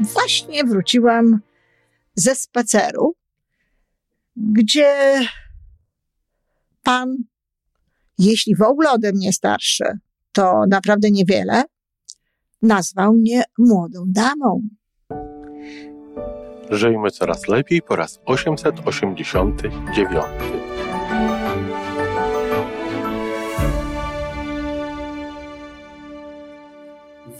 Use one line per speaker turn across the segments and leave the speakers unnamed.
właśnie wróciłam ze spaceru, gdzie pan, jeśli w ogóle ode mnie starszy, to naprawdę niewiele, nazwał mnie młodą damą.
Żyjmy coraz lepiej po raz 889.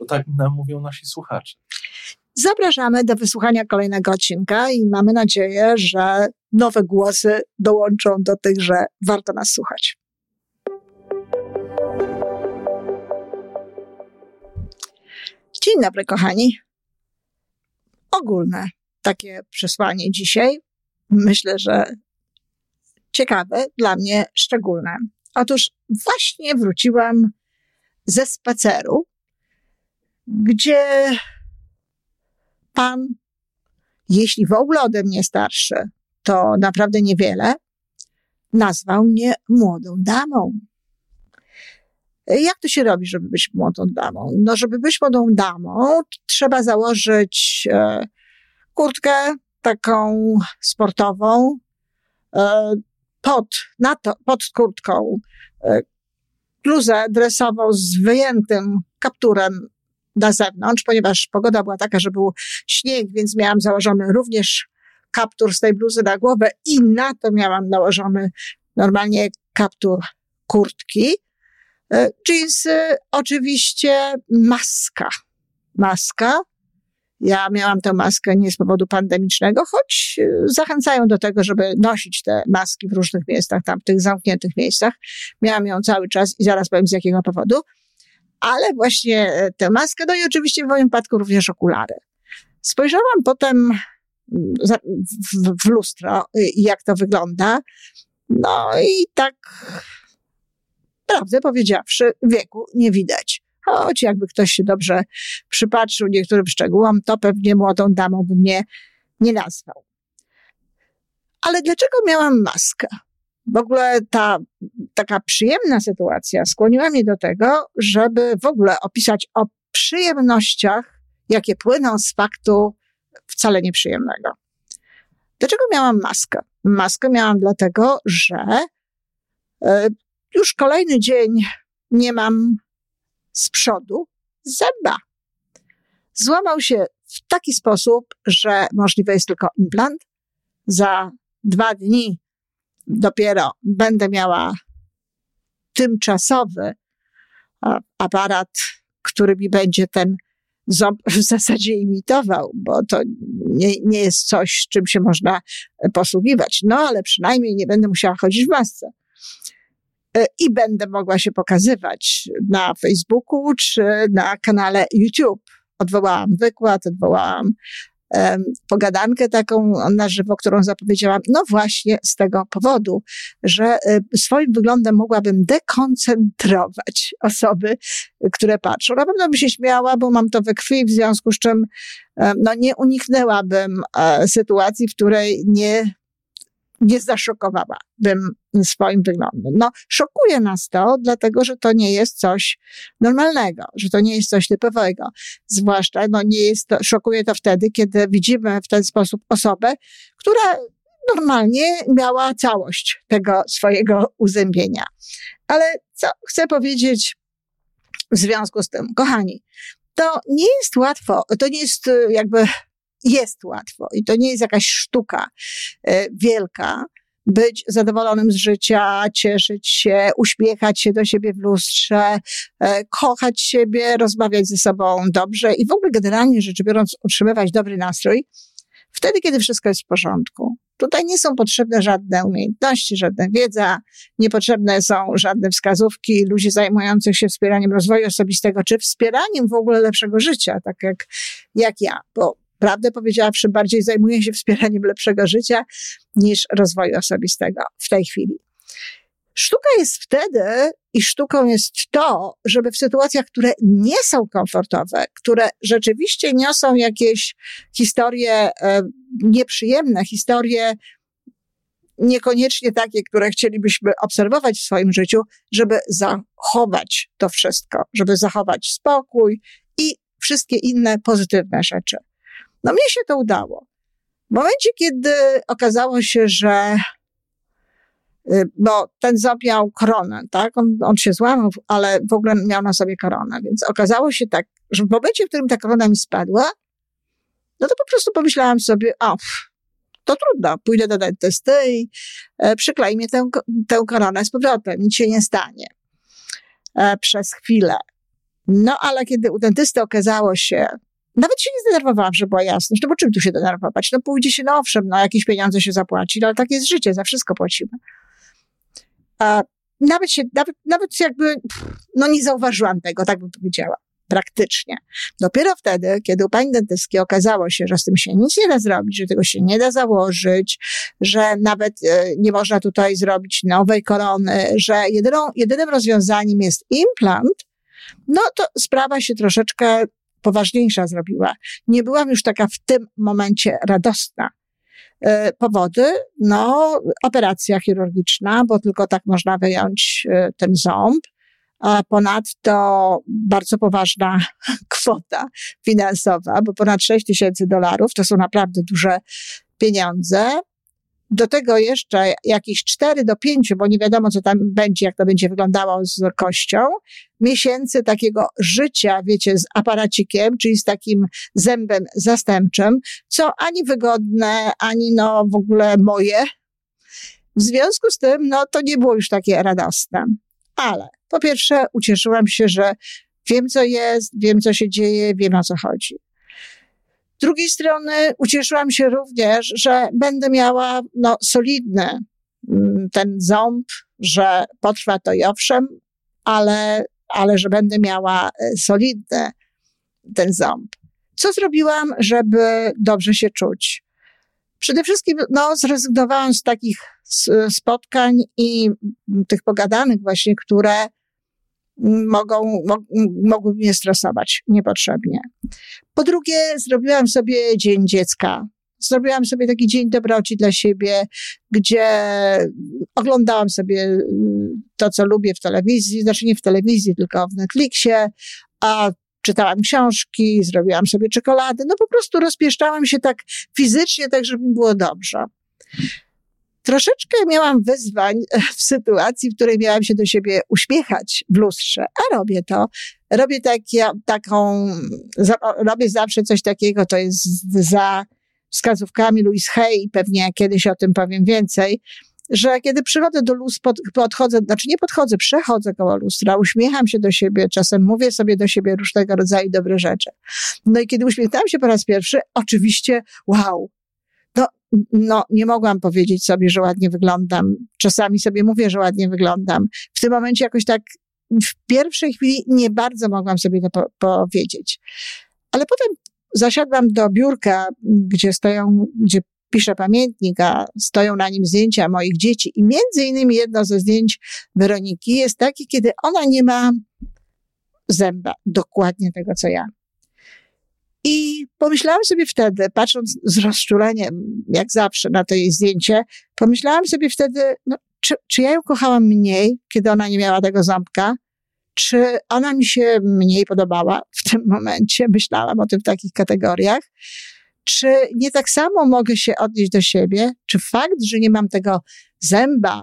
bo tak nam mówią nasi słuchacze.
Zapraszamy do wysłuchania kolejnego odcinka i mamy nadzieję, że nowe głosy dołączą do tych, że warto nas słuchać. Dzień dobry, kochani. Ogólne takie przesłanie dzisiaj. Myślę, że ciekawe, dla mnie szczególne. Otóż właśnie wróciłam ze spaceru, gdzie pan, jeśli w ogóle ode mnie starszy, to naprawdę niewiele, nazwał mnie młodą damą. Jak to się robi, żeby być młodą damą? No, żeby być młodą damą, trzeba założyć e, kurtkę taką sportową, e, pod, na to, pod kurtką e, bluzę dresową z wyjętym kapturem na zewnątrz, ponieważ pogoda była taka, że był śnieg, więc miałam założony również kaptur z tej bluzy na głowę i na to miałam nałożony normalnie kaptur kurtki. Jeansy, oczywiście maska. Maska. Ja miałam tę maskę nie z powodu pandemicznego, choć zachęcają do tego, żeby nosić te maski w różnych miejscach, tam w tych zamkniętych miejscach. Miałam ją cały czas i zaraz powiem z jakiego powodu. Ale właśnie tę maskę, no i oczywiście w moim przypadku również okulary. Spojrzałam potem w, w lustro, jak to wygląda. No i tak prawdę powiedziawszy, wieku nie widać. Choć jakby ktoś się dobrze przypatrzył niektórym szczegółom, to pewnie młodą damą by mnie nie nazwał. Ale dlaczego miałam maskę? W ogóle ta taka przyjemna sytuacja skłoniła mnie do tego, żeby w ogóle opisać o przyjemnościach, jakie płyną z faktu wcale nieprzyjemnego. Dlaczego miałam maskę? Maskę miałam dlatego, że e, już kolejny dzień nie mam z przodu zęba. Złamał się w taki sposób, że możliwy jest tylko implant. Za dwa dni dopiero będę miała tymczasowy aparat, który mi będzie ten ząb w zasadzie imitował, bo to nie, nie jest coś, czym się można posługiwać. No ale przynajmniej nie będę musiała chodzić w masce. E, i będę mogła się pokazywać na Facebooku czy na kanale YouTube. Odwołałam wykład, odwołałam pogadankę taką na żywo, którą zapowiedziałam, no właśnie z tego powodu, że um, swoim wyglądem mogłabym dekoncentrować osoby, które patrzą. Na pewno bym się śmiała, bo mam to we krwi, w związku z czym no, nie uniknęłabym e, sytuacji, w której nie nie zaszokowałabym swoim wyglądem. No, szokuje nas to, dlatego że to nie jest coś normalnego, że to nie jest coś typowego. Zwłaszcza, no, nie jest to, szokuje to wtedy, kiedy widzimy w ten sposób osobę, która normalnie miała całość tego swojego uzębienia. Ale co chcę powiedzieć w związku z tym? Kochani, to nie jest łatwo, to nie jest jakby jest łatwo i to nie jest jakaś sztuka e, wielka, być zadowolonym z życia, cieszyć się, uśmiechać się do siebie w lustrze, e, kochać siebie, rozmawiać ze sobą dobrze i w ogóle generalnie rzecz biorąc utrzymywać dobry nastrój wtedy, kiedy wszystko jest w porządku. Tutaj nie są potrzebne żadne umiejętności, żadna wiedza, niepotrzebne są żadne wskazówki ludzi zajmujących się wspieraniem rozwoju osobistego, czy wspieraniem w ogóle lepszego życia, tak jak, jak ja, bo prawdę powiedziawszy, bardziej zajmuję się wspieraniem lepszego życia niż rozwoju osobistego w tej chwili. Sztuka jest wtedy i sztuką jest to, żeby w sytuacjach, które nie są komfortowe, które rzeczywiście niosą jakieś historie e, nieprzyjemne, historie niekoniecznie takie, które chcielibyśmy obserwować w swoim życiu, żeby zachować to wszystko, żeby zachować spokój i wszystkie inne pozytywne rzeczy. No mnie się to udało. W momencie, kiedy okazało się, że y, bo ten ząb miał koronę, tak? On, on się złamał, ale w ogóle miał na sobie koronę, więc okazało się tak, że w momencie, w którym ta korona mi spadła, no to po prostu pomyślałam sobie, o, to trudno, pójdę do dentysty i e, przyklej mnie tę, tę koronę z powrotem, nic się nie stanie. E, przez chwilę. No ale kiedy u dentysty okazało się, nawet się nie zdenerwowałam, że była jasność, no bo czym tu się denerwować? No pójdzie się, no owszem, no jakieś pieniądze się zapłaci, no, ale tak jest życie, za wszystko płacimy. A nawet się, nawet, nawet jakby, no nie zauważyłam tego, tak bym powiedziała praktycznie. Dopiero wtedy, kiedy u pani dentystki okazało się, że z tym się nic nie da zrobić, że tego się nie da założyć, że nawet e, nie można tutaj zrobić nowej korony, że jedyną, jedynym rozwiązaniem jest implant, no to sprawa się troszeczkę poważniejsza zrobiła. Nie byłam już taka w tym momencie radosna. E, powody, no, operacja chirurgiczna, bo tylko tak można wyjąć e, ten ząb a ponadto bardzo poważna kwota finansowa, bo ponad 6 tysięcy dolarów to są naprawdę duże pieniądze. Do tego jeszcze jakieś 4 do 5, bo nie wiadomo, co tam będzie, jak to będzie wyglądało z kością, miesięcy takiego życia, wiecie, z aparacikiem, czyli z takim zębem zastępczym, co ani wygodne, ani no w ogóle moje. W związku z tym, no to nie było już takie radosne. Ale po pierwsze, ucieszyłam się, że wiem, co jest, wiem, co się dzieje, wiem, o co chodzi. Z drugiej strony ucieszyłam się również, że będę miała no, solidny mm, ten ząb, że potrwa to i owszem, ale, ale że będę miała e, solidny ten ząb. Co zrobiłam, żeby dobrze się czuć? Przede wszystkim no, zrezygnowałam z takich spotkań i tych pogadanych właśnie, które mogą, mo, mogłyby mnie stresować niepotrzebnie. Po drugie, zrobiłam sobie Dzień Dziecka. Zrobiłam sobie taki dzień dobroci dla siebie, gdzie oglądałam sobie to, co lubię w telewizji, znaczy nie w telewizji, tylko w Netflixie, a czytałam książki, zrobiłam sobie czekolady, no po prostu rozpieszczałam się tak fizycznie, tak żeby mi było dobrze. Troszeczkę miałam wyzwań w sytuacji, w której miałam się do siebie uśmiechać w lustrze, a robię to. Robię takie, taką, robię zawsze coś takiego, to jest za wskazówkami Louise Hay, pewnie kiedyś o tym powiem więcej, że kiedy przychodzę do lustra, pod, podchodzę, znaczy nie podchodzę, przechodzę koło lustra, uśmiecham się do siebie, czasem mówię sobie do siebie różnego rodzaju dobre rzeczy. No i kiedy uśmiechnęłam się po raz pierwszy, oczywiście, wow, no, no, nie mogłam powiedzieć sobie, że ładnie wyglądam. Czasami sobie mówię, że ładnie wyglądam. W tym momencie jakoś tak w pierwszej chwili nie bardzo mogłam sobie to po powiedzieć. Ale potem zasiadłam do biurka, gdzie stoją, gdzie piszę pamiętnik, a stoją na nim zdjęcia moich dzieci. I między innymi jedno ze zdjęć Weroniki jest takie, kiedy ona nie ma zęba, dokładnie tego, co ja. I pomyślałam sobie wtedy, patrząc z rozczuleniem, jak zawsze na to jej zdjęcie, pomyślałam sobie wtedy, no, czy, czy ja ją kochałam mniej, kiedy ona nie miała tego ząbka? Czy ona mi się mniej podobała w tym momencie? Myślałam o tym w takich kategoriach. Czy nie tak samo mogę się odnieść do siebie? Czy fakt, że nie mam tego zęba,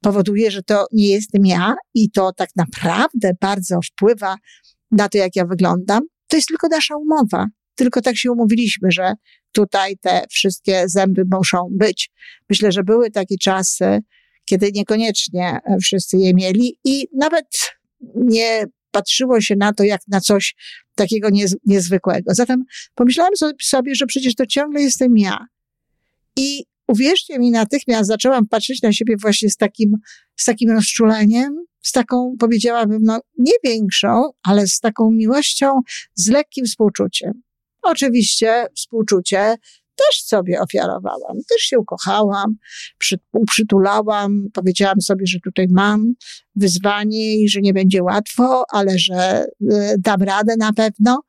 powoduje, że to nie jestem ja i to tak naprawdę bardzo wpływa na to, jak ja wyglądam? To jest tylko nasza umowa. Tylko tak się umówiliśmy, że tutaj te wszystkie zęby muszą być. Myślę, że były takie czasy, kiedy niekoniecznie wszyscy je mieli i nawet nie patrzyło się na to jak na coś takiego niez, niezwykłego. Zatem pomyślałam sobie, że przecież to ciągle jestem ja. I uwierzcie mi, natychmiast zaczęłam patrzeć na siebie właśnie z takim, z takim rozczuleniem, z taką, powiedziałabym, no nie większą, ale z taką miłością, z lekkim współczuciem. oczywiście współczucie też sobie ofiarowałam, też się ukochałam, przy, uprzytulałam, powiedziałam sobie, że tutaj mam wyzwanie i że nie będzie łatwo, ale że y, dam radę na pewno.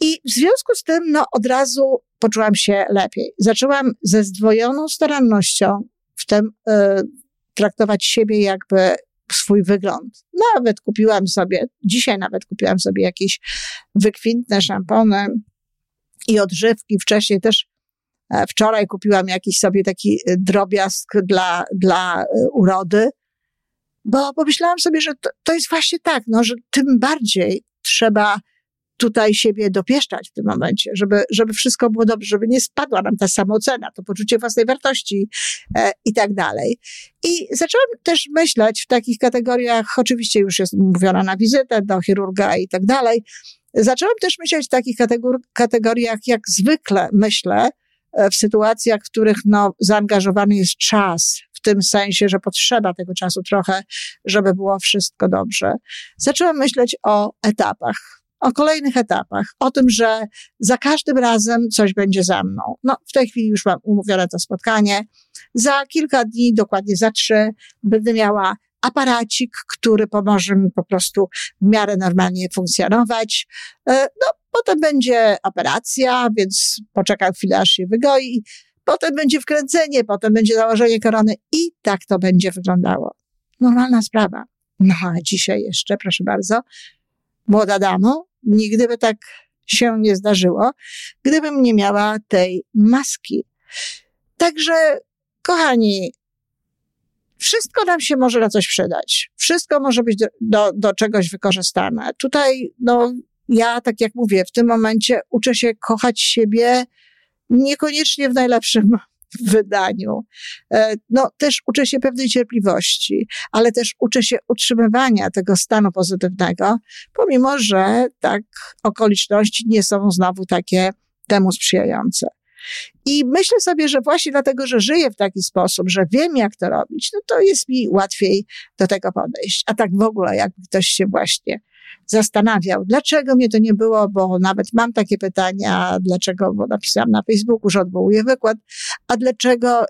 I w związku z tym, no, od razu poczułam się lepiej. Zaczęłam ze zdwojoną starannością w tym y, traktować siebie jakby swój wygląd. Nawet kupiłam sobie, dzisiaj nawet kupiłam sobie jakieś wykwintne szampony i odżywki. Wcześniej też, e, wczoraj kupiłam jakiś sobie taki e, drobiazg dla, dla e, urody, bo pomyślałam sobie, że to, to jest właśnie tak, no, że tym bardziej trzeba tutaj siebie dopieszczać w tym momencie, żeby, żeby wszystko było dobrze, żeby nie spadła nam ta samoocena, to poczucie własnej wartości e, i tak dalej. I zaczęłam też myśleć w takich kategoriach, oczywiście już jest mówiona na wizytę do chirurga i tak dalej, zaczęłam też myśleć w takich kategoriach, jak zwykle myślę, e, w sytuacjach, w których no, zaangażowany jest czas, w tym sensie, że potrzeba tego czasu trochę, żeby było wszystko dobrze. Zaczęłam myśleć o etapach o kolejnych etapach, o tym, że za każdym razem coś będzie za mną. No, w tej chwili już mam umówione to spotkanie. Za kilka dni, dokładnie za trzy, będę miała aparacik, który pomoże mi po prostu w miarę normalnie funkcjonować. E, no, potem będzie operacja, więc poczekam chwilę, aż się wygoi. Potem będzie wkręcenie, potem będzie założenie korony i tak to będzie wyglądało. Normalna sprawa. No, a dzisiaj jeszcze, proszę bardzo, młoda damo, Nigdy by tak się nie zdarzyło, gdybym nie miała tej maski. Także, kochani, wszystko nam się może na coś przydać. Wszystko może być do, do, do czegoś wykorzystane. Tutaj, no, ja, tak jak mówię, w tym momencie uczę się kochać siebie niekoniecznie w najlepszym wydaniu. E, no, też uczę się pewnej cierpliwości, ale też uczę się utrzymywania tego stanu pozytywnego, pomimo, że tak okoliczności nie są znowu takie temu sprzyjające. I myślę sobie, że właśnie dlatego, że żyję w taki sposób, że wiem, jak to robić, no to jest mi łatwiej do tego podejść. A tak w ogóle, jak ktoś się właśnie zastanawiał, dlaczego mnie to nie było, bo nawet mam takie pytania, dlaczego, bo napisałam na Facebooku, że odwołuję wykład, a dlaczego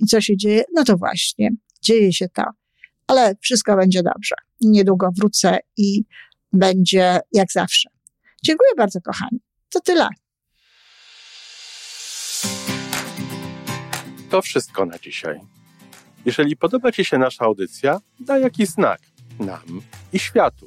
i co się dzieje? No to właśnie, dzieje się to. Ale wszystko będzie dobrze. Niedługo wrócę i będzie jak zawsze. Dziękuję bardzo, kochani. To tyle.
To wszystko na dzisiaj. Jeżeli podoba Ci się nasza audycja, daj jakiś znak nam i światu.